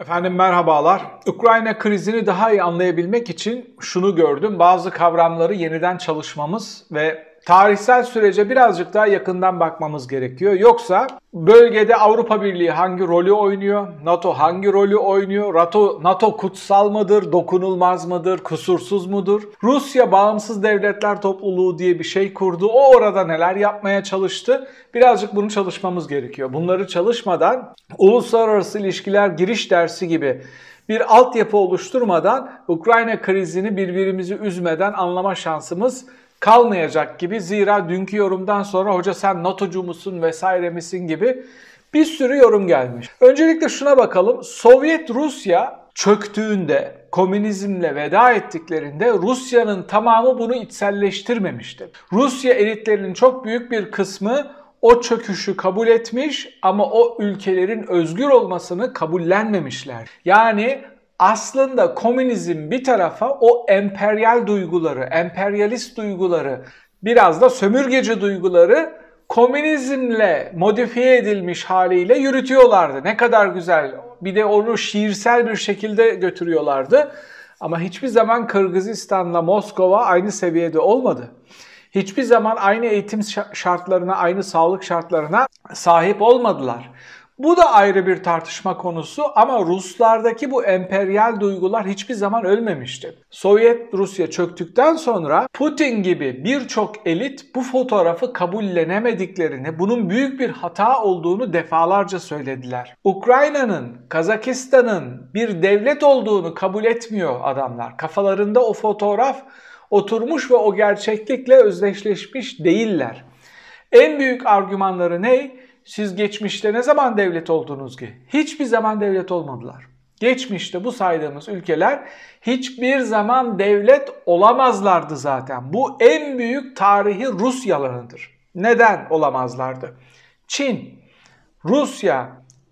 Efendim merhabalar. Ukrayna krizini daha iyi anlayabilmek için şunu gördüm. Bazı kavramları yeniden çalışmamız ve tarihsel sürece birazcık daha yakından bakmamız gerekiyor. Yoksa bölgede Avrupa Birliği hangi rolü oynuyor? NATO hangi rolü oynuyor? NATO, NATO kutsal mıdır? Dokunulmaz mıdır? Kusursuz mudur? Rusya bağımsız devletler topluluğu diye bir şey kurdu. O orada neler yapmaya çalıştı? Birazcık bunu çalışmamız gerekiyor. Bunları çalışmadan uluslararası ilişkiler giriş dersi gibi bir altyapı oluşturmadan Ukrayna krizini birbirimizi üzmeden anlama şansımız kalmayacak gibi. Zira dünkü yorumdan sonra hoca sen NATO'cu musun vesaire misin gibi bir sürü yorum gelmiş. Öncelikle şuna bakalım. Sovyet Rusya çöktüğünde, komünizmle veda ettiklerinde Rusya'nın tamamı bunu içselleştirmemişti. Rusya elitlerinin çok büyük bir kısmı o çöküşü kabul etmiş ama o ülkelerin özgür olmasını kabullenmemişler. Yani aslında komünizm bir tarafa o emperyal duyguları, emperyalist duyguları, biraz da sömürgeci duyguları komünizmle modifiye edilmiş haliyle yürütüyorlardı. Ne kadar güzel. Bir de onu şiirsel bir şekilde götürüyorlardı. Ama hiçbir zaman Kırgızistan'la Moskova aynı seviyede olmadı. Hiçbir zaman aynı eğitim şartlarına, aynı sağlık şartlarına sahip olmadılar. Bu da ayrı bir tartışma konusu ama Ruslardaki bu emperyal duygular hiçbir zaman ölmemişti. Sovyet Rusya çöktükten sonra Putin gibi birçok elit bu fotoğrafı kabullenemediklerini, bunun büyük bir hata olduğunu defalarca söylediler. Ukrayna'nın, Kazakistan'ın bir devlet olduğunu kabul etmiyor adamlar. Kafalarında o fotoğraf oturmuş ve o gerçeklikle özdeşleşmiş değiller. En büyük argümanları ne? Siz geçmişte ne zaman devlet oldunuz ki? Hiçbir zaman devlet olmadılar. Geçmişte bu saydığımız ülkeler hiçbir zaman devlet olamazlardı zaten. Bu en büyük tarihi Rus yalanıdır. Neden olamazlardı? Çin, Rusya,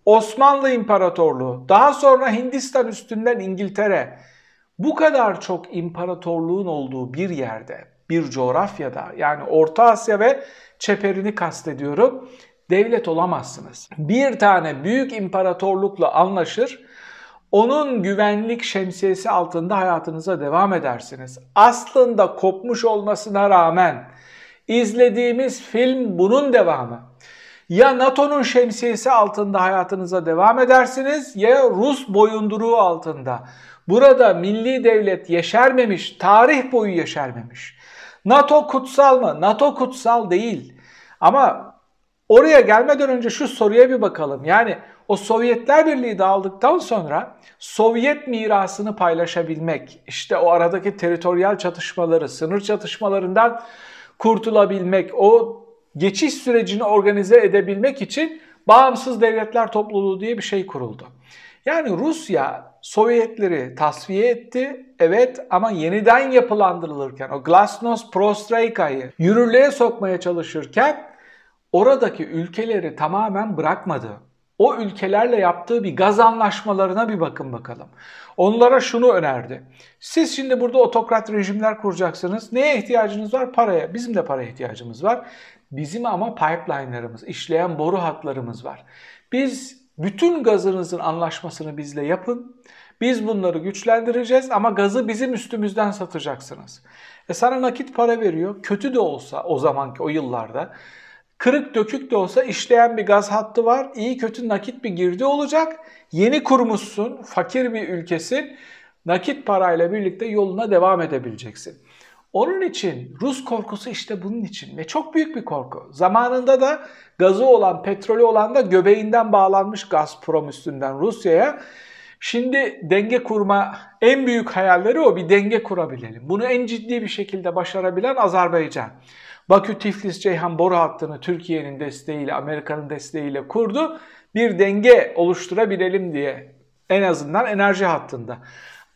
Osmanlı İmparatorluğu, daha sonra Hindistan üstünden İngiltere, bu kadar çok imparatorluğun olduğu bir yerde, bir coğrafyada yani Orta Asya ve çeperini kastediyorum devlet olamazsınız. Bir tane büyük imparatorlukla anlaşır, onun güvenlik şemsiyesi altında hayatınıza devam edersiniz. Aslında kopmuş olmasına rağmen izlediğimiz film bunun devamı. Ya NATO'nun şemsiyesi altında hayatınıza devam edersiniz ya Rus boyunduruğu altında. Burada milli devlet yeşermemiş, tarih boyu yeşermemiş. NATO kutsal mı? NATO kutsal değil. Ama Oraya gelmeden önce şu soruya bir bakalım. Yani o Sovyetler Birliği dağıldıktan sonra Sovyet mirasını paylaşabilmek, işte o aradaki teritoryal çatışmaları, sınır çatışmalarından kurtulabilmek, o geçiş sürecini organize edebilmek için bağımsız devletler topluluğu diye bir şey kuruldu. Yani Rusya Sovyetleri tasfiye etti, evet ama yeniden yapılandırılırken o Glasnost Prostroika'yı yürürlüğe sokmaya çalışırken oradaki ülkeleri tamamen bırakmadı. O ülkelerle yaptığı bir gaz anlaşmalarına bir bakın bakalım. Onlara şunu önerdi. Siz şimdi burada otokrat rejimler kuracaksınız. Neye ihtiyacınız var? Paraya. Bizim de paraya ihtiyacımız var. Bizim ama pipeline'larımız, işleyen boru hatlarımız var. Biz bütün gazınızın anlaşmasını bizle yapın. Biz bunları güçlendireceğiz ama gazı bizim üstümüzden satacaksınız. E sana nakit para veriyor. Kötü de olsa o zamanki o yıllarda Kırık dökük de olsa işleyen bir gaz hattı var. İyi kötü nakit bir girdi olacak. Yeni kurmuşsun, fakir bir ülkesin. Nakit parayla birlikte yoluna devam edebileceksin. Onun için Rus korkusu işte bunun için ve çok büyük bir korku. Zamanında da gazı olan, petrolü olan da göbeğinden bağlanmış Gazprom üstünden Rusya'ya. Şimdi denge kurma en büyük hayalleri o bir denge kurabilelim. Bunu en ciddi bir şekilde başarabilen Azerbaycan. Bakü-Tiflis-Ceyhan boru hattını Türkiye'nin desteğiyle, Amerika'nın desteğiyle kurdu. Bir denge oluşturabilelim diye en azından enerji hattında.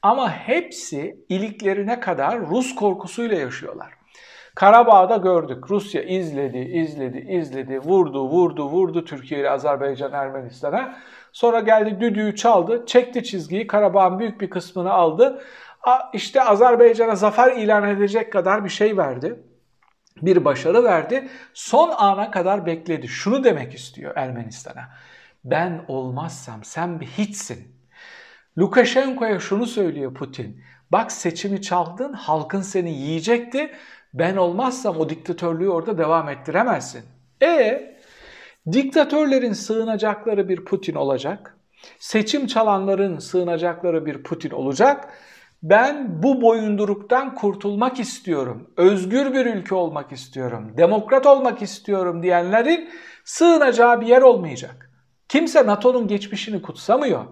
Ama hepsi iliklerine kadar Rus korkusuyla yaşıyorlar. Karabağ'da gördük. Rusya izledi, izledi, izledi, vurdu, vurdu, vurdu Türkiye ile Azerbaycan, Ermenistan'a. Sonra geldi düdüğü çaldı, çekti çizgiyi, Karabağ'ın büyük bir kısmını aldı. İşte Azerbaycan'a zafer ilan edecek kadar bir şey verdi bir başarı verdi. Son ana kadar bekledi. Şunu demek istiyor Ermenistan'a. Ben olmazsam sen bir hiçsin. Lukashenko'ya şunu söylüyor Putin. Bak seçimi çaldın, halkın seni yiyecekti. Ben olmazsam o diktatörlüğü orada devam ettiremezsin. E diktatörlerin sığınacakları bir Putin olacak. Seçim çalanların sığınacakları bir Putin olacak. Ben bu boyunduruktan kurtulmak istiyorum. Özgür bir ülke olmak istiyorum. Demokrat olmak istiyorum diyenlerin sığınacağı bir yer olmayacak. Kimse NATO'nun geçmişini kutsamıyor.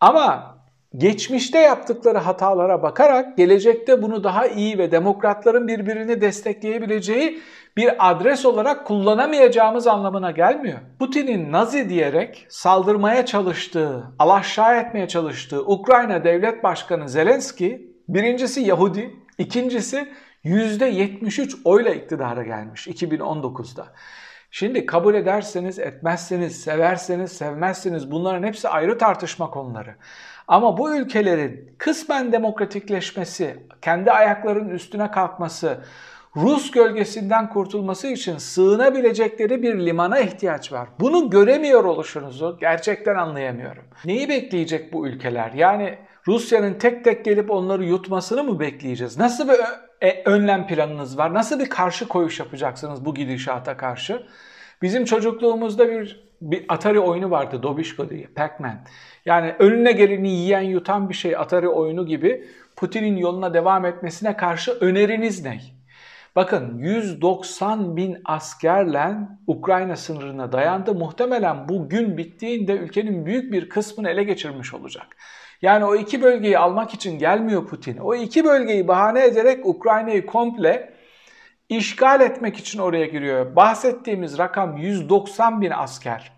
Ama geçmişte yaptıkları hatalara bakarak gelecekte bunu daha iyi ve demokratların birbirini destekleyebileceği bir adres olarak kullanamayacağımız anlamına gelmiyor. Putin'in Nazi diyerek saldırmaya çalıştığı, alaşağı etmeye çalıştığı Ukrayna Devlet Başkanı Zelenski birincisi Yahudi, ikincisi %73 oyla iktidara gelmiş 2019'da. Şimdi kabul ederseniz, etmezseniz, severseniz, sevmezseniz bunların hepsi ayrı tartışma konuları. Ama bu ülkelerin kısmen demokratikleşmesi, kendi ayaklarının üstüne kalkması, Rus gölgesinden kurtulması için sığınabilecekleri bir limana ihtiyaç var. Bunu göremiyor oluşunuzu gerçekten anlayamıyorum. Neyi bekleyecek bu ülkeler? Yani Rusya'nın tek tek gelip onları yutmasını mı bekleyeceğiz? Nasıl bir e, önlem planınız var? Nasıl bir karşı koyuş yapacaksınız bu gidişata karşı? Bizim çocukluğumuzda bir bir Atari oyunu vardı Dobişko diye, Pac-Man. Yani önüne geleni yiyen yutan bir şey Atari oyunu gibi Putin'in yoluna devam etmesine karşı öneriniz ne? Bakın 190 bin askerle Ukrayna sınırına dayandı. Muhtemelen bu gün bittiğinde ülkenin büyük bir kısmını ele geçirmiş olacak. Yani o iki bölgeyi almak için gelmiyor Putin. O iki bölgeyi bahane ederek Ukrayna'yı komple işgal etmek için oraya giriyor. Bahsettiğimiz rakam 190 bin asker.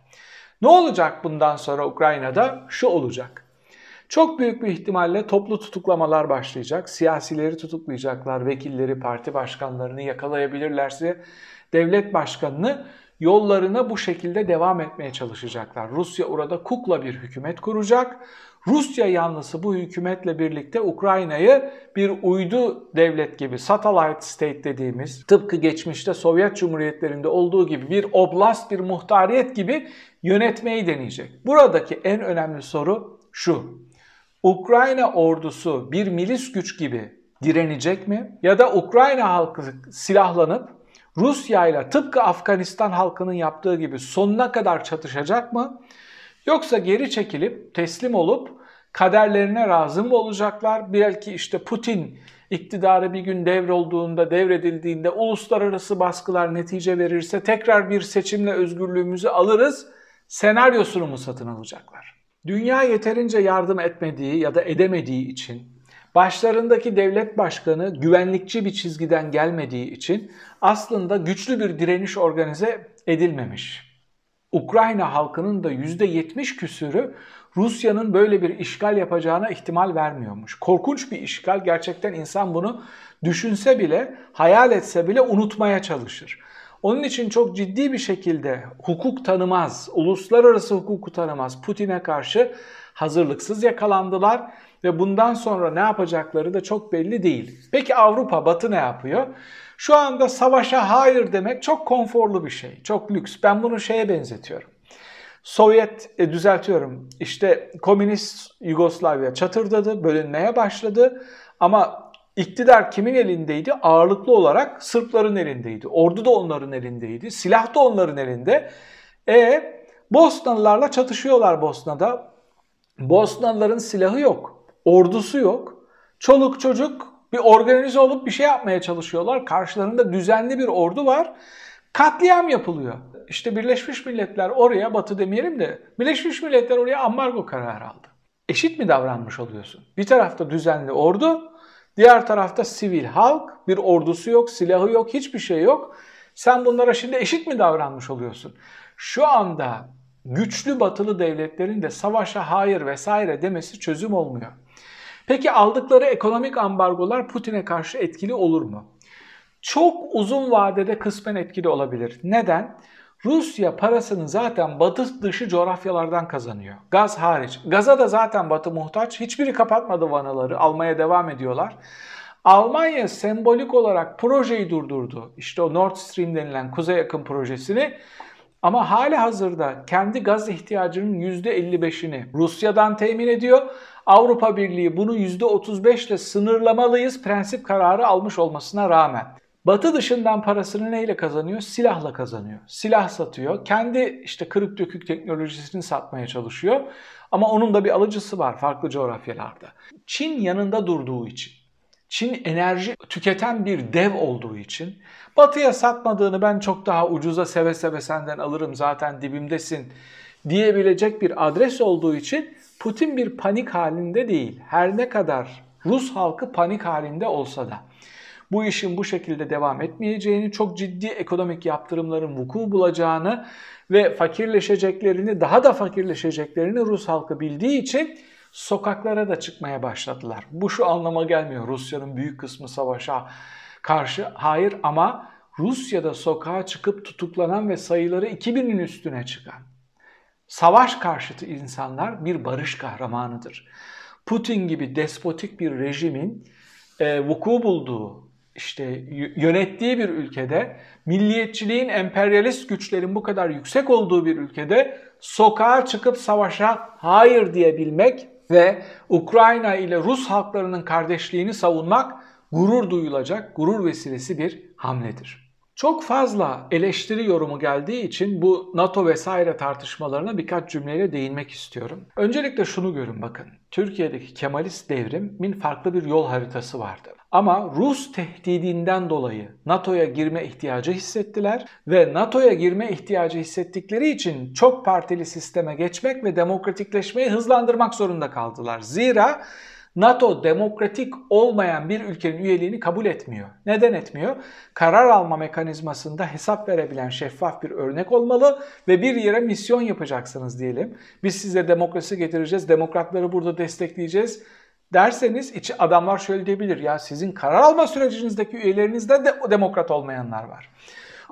Ne olacak bundan sonra Ukrayna'da? Şu olacak. Çok büyük bir ihtimalle toplu tutuklamalar başlayacak. Siyasileri tutuklayacaklar, vekilleri, parti başkanlarını yakalayabilirlerse devlet başkanını yollarına bu şekilde devam etmeye çalışacaklar. Rusya orada kukla bir hükümet kuracak. Rusya yanlısı bu hükümetle birlikte Ukrayna'yı bir uydu devlet gibi satellite state dediğimiz tıpkı geçmişte Sovyet Cumhuriyetlerinde olduğu gibi bir oblast bir muhtariyet gibi yönetmeyi deneyecek. Buradaki en önemli soru şu. Ukrayna ordusu bir milis güç gibi direnecek mi? Ya da Ukrayna halkı silahlanıp Rusya ile tıpkı Afganistan halkının yaptığı gibi sonuna kadar çatışacak mı? Yoksa geri çekilip teslim olup kaderlerine razı mı olacaklar? Belki işte Putin iktidarı bir gün devrolduğunda, devredildiğinde uluslararası baskılar netice verirse tekrar bir seçimle özgürlüğümüzü alırız senaryosunu mu satın alacaklar? Dünya yeterince yardım etmediği ya da edemediği için, başlarındaki devlet başkanı güvenlikçi bir çizgiden gelmediği için aslında güçlü bir direniş organize edilmemiş. Ukrayna halkının da %70 küsürü Rusya'nın böyle bir işgal yapacağına ihtimal vermiyormuş. Korkunç bir işgal. Gerçekten insan bunu düşünse bile, hayal etse bile unutmaya çalışır. Onun için çok ciddi bir şekilde hukuk tanımaz, uluslararası hukuku tanımaz Putin'e karşı hazırlıksız yakalandılar ve bundan sonra ne yapacakları da çok belli değil. Peki Avrupa, Batı ne yapıyor? Şu anda savaşa hayır demek çok konforlu bir şey, çok lüks. Ben bunu şeye benzetiyorum. Sovyet, e, düzeltiyorum, işte komünist Yugoslavya çatırdadı, bölünmeye başladı ama İktidar kimin elindeydi? Ağırlıklı olarak Sırpların elindeydi. Ordu da onların elindeydi. Silah da onların elinde. E Bosnalılarla çatışıyorlar Bosna'da. Bosnalıların silahı yok. Ordusu yok. Çoluk çocuk bir organize olup bir şey yapmaya çalışıyorlar. Karşılarında düzenli bir ordu var. Katliam yapılıyor. İşte Birleşmiş Milletler oraya, Batı demeyelim de, Birleşmiş Milletler oraya ambargo kararı aldı. Eşit mi davranmış oluyorsun? Bir tarafta düzenli ordu, Diğer tarafta sivil halk, bir ordusu yok, silahı yok, hiçbir şey yok. Sen bunlara şimdi eşit mi davranmış oluyorsun? Şu anda güçlü batılı devletlerin de savaşa hayır vesaire demesi çözüm olmuyor. Peki aldıkları ekonomik ambargolar Putin'e karşı etkili olur mu? Çok uzun vadede kısmen etkili olabilir. Neden? Rusya parasını zaten batı dışı coğrafyalardan kazanıyor. Gaz hariç. Gaza da zaten batı muhtaç. Hiçbiri kapatmadı vanaları. Almaya devam ediyorlar. Almanya sembolik olarak projeyi durdurdu. İşte o Nord Stream denilen kuzey yakın projesini. Ama hali hazırda kendi gaz ihtiyacının %55'ini Rusya'dan temin ediyor. Avrupa Birliği bunu %35 ile sınırlamalıyız prensip kararı almış olmasına rağmen. Batı dışından parasını neyle kazanıyor? Silahla kazanıyor. Silah satıyor. Kendi işte kırık dökük teknolojisini satmaya çalışıyor. Ama onun da bir alıcısı var farklı coğrafyalarda. Çin yanında durduğu için, Çin enerji tüketen bir dev olduğu için Batı'ya satmadığını ben çok daha ucuza seve seve senden alırım zaten dibimdesin diyebilecek bir adres olduğu için Putin bir panik halinde değil. Her ne kadar Rus halkı panik halinde olsa da bu işin bu şekilde devam etmeyeceğini, çok ciddi ekonomik yaptırımların vuku bulacağını ve fakirleşeceklerini, daha da fakirleşeceklerini Rus halkı bildiği için sokaklara da çıkmaya başladılar. Bu şu anlama gelmiyor. Rusya'nın büyük kısmı savaşa karşı. Hayır ama Rusya'da sokağa çıkıp tutuklanan ve sayıları 2000'in üstüne çıkan savaş karşıtı insanlar bir barış kahramanıdır. Putin gibi despotik bir rejimin e, vuku bulduğu, işte yönettiği bir ülkede, milliyetçiliğin, emperyalist güçlerin bu kadar yüksek olduğu bir ülkede sokağa çıkıp savaşa hayır diyebilmek ve Ukrayna ile Rus halklarının kardeşliğini savunmak gurur duyulacak, gurur vesilesi bir hamledir. Çok fazla eleştiri yorumu geldiği için bu NATO vesaire tartışmalarına birkaç cümleyle değinmek istiyorum. Öncelikle şunu görün bakın. Türkiye'deki Kemalist devrimin farklı bir yol haritası vardı. Ama Rus tehdidinden dolayı NATO'ya girme ihtiyacı hissettiler ve NATO'ya girme ihtiyacı hissettikleri için çok partili sisteme geçmek ve demokratikleşmeyi hızlandırmak zorunda kaldılar. Zira NATO demokratik olmayan bir ülkenin üyeliğini kabul etmiyor. Neden etmiyor? Karar alma mekanizmasında hesap verebilen şeffaf bir örnek olmalı ve bir yere misyon yapacaksınız diyelim. Biz size demokrasi getireceğiz, demokratları burada destekleyeceğiz derseniz içi adamlar şöyle diyebilir. Ya sizin karar alma sürecinizdeki üyelerinizde de demokrat olmayanlar var.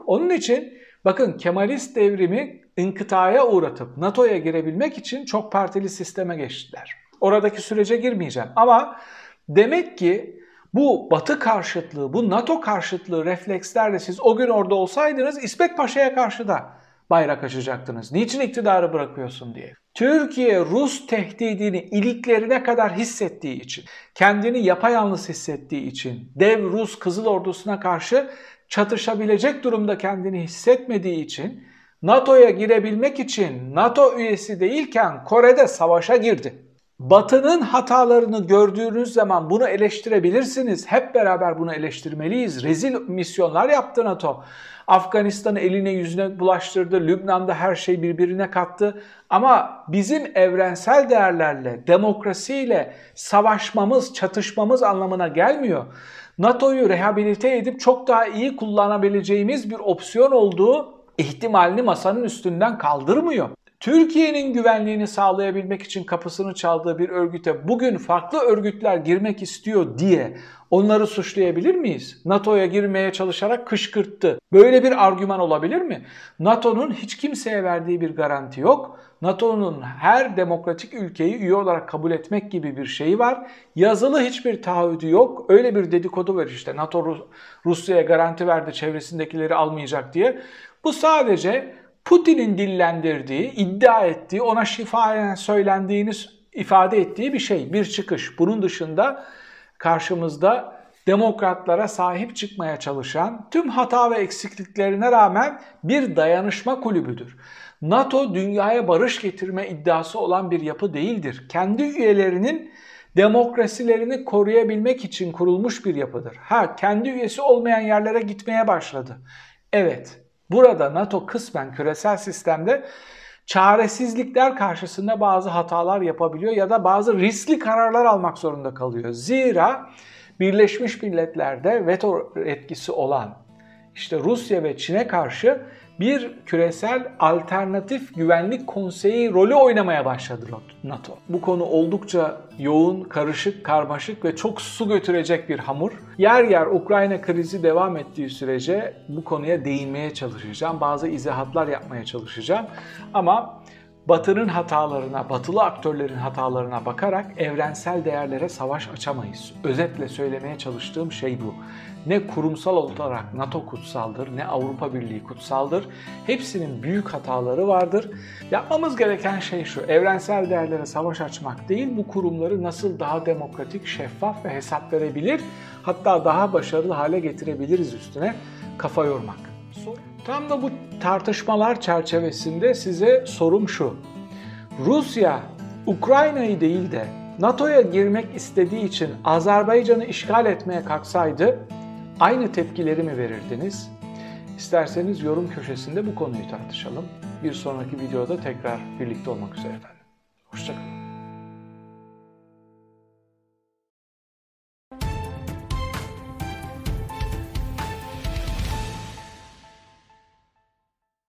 Onun için bakın Kemalist devrimi inkıtaya uğratıp NATO'ya girebilmek için çok partili sisteme geçtiler. Oradaki sürece girmeyeceğim ama demek ki bu Batı karşıtlığı, bu NATO karşıtlığı reflekslerle siz o gün orada olsaydınız İsmet Paşa'ya karşı da bayrak açacaktınız. Niçin iktidarı bırakıyorsun diye. Türkiye Rus tehdidini iliklerine kadar hissettiği için, kendini yapayalnız hissettiği için, dev Rus Kızıl Ordusu'na karşı çatışabilecek durumda kendini hissetmediği için NATO'ya girebilmek için NATO üyesi değilken Kore'de savaşa girdi. Batı'nın hatalarını gördüğünüz zaman bunu eleştirebilirsiniz. Hep beraber bunu eleştirmeliyiz. Rezil misyonlar yaptı NATO. Afganistan'ı eline yüzüne bulaştırdı. Lübnan'da her şey birbirine kattı. Ama bizim evrensel değerlerle, demokrasiyle savaşmamız, çatışmamız anlamına gelmiyor. NATO'yu rehabilite edip çok daha iyi kullanabileceğimiz bir opsiyon olduğu ihtimalini masanın üstünden kaldırmıyor. Türkiye'nin güvenliğini sağlayabilmek için kapısını çaldığı bir örgüte bugün farklı örgütler girmek istiyor diye onları suçlayabilir miyiz? NATO'ya girmeye çalışarak kışkırttı. Böyle bir argüman olabilir mi? NATO'nun hiç kimseye verdiği bir garanti yok. NATO'nun her demokratik ülkeyi üye olarak kabul etmek gibi bir şeyi var. Yazılı hiçbir taahhüdü yok. Öyle bir dedikodu var işte. NATO Rusya'ya garanti verdi çevresindekileri almayacak diye. Bu sadece Putin'in dillendirdiği, iddia ettiği, ona şifayen söylendiğini ifade ettiği bir şey, bir çıkış. Bunun dışında karşımızda demokratlara sahip çıkmaya çalışan, tüm hata ve eksikliklerine rağmen bir dayanışma kulübüdür. NATO dünyaya barış getirme iddiası olan bir yapı değildir. Kendi üyelerinin demokrasilerini koruyabilmek için kurulmuş bir yapıdır. Ha kendi üyesi olmayan yerlere gitmeye başladı. Evet, Burada NATO kısmen küresel sistemde çaresizlikler karşısında bazı hatalar yapabiliyor ya da bazı riskli kararlar almak zorunda kalıyor. Zira Birleşmiş Milletler'de veto etkisi olan işte Rusya ve Çin'e karşı bir küresel alternatif güvenlik konseyi rolü oynamaya başladı NATO. Bu konu oldukça yoğun, karışık, karmaşık ve çok su götürecek bir hamur. Yer yer Ukrayna krizi devam ettiği sürece bu konuya değinmeye çalışacağım. Bazı izahatlar yapmaya çalışacağım. Ama Batı'nın hatalarına, batılı aktörlerin hatalarına bakarak evrensel değerlere savaş açamayız. Özetle söylemeye çalıştığım şey bu. Ne kurumsal olarak NATO kutsaldır, ne Avrupa Birliği kutsaldır. Hepsinin büyük hataları vardır. Yapmamız gereken şey şu, evrensel değerlere savaş açmak değil, bu kurumları nasıl daha demokratik, şeffaf ve hesap verebilir, hatta daha başarılı hale getirebiliriz üstüne kafa yormak. Tam da bu tartışmalar çerçevesinde size sorum şu. Rusya Ukrayna'yı değil de NATO'ya girmek istediği için Azerbaycan'ı işgal etmeye kalksaydı aynı tepkileri mi verirdiniz? İsterseniz yorum köşesinde bu konuyu tartışalım. Bir sonraki videoda tekrar birlikte olmak üzere efendim. Hoşçakalın.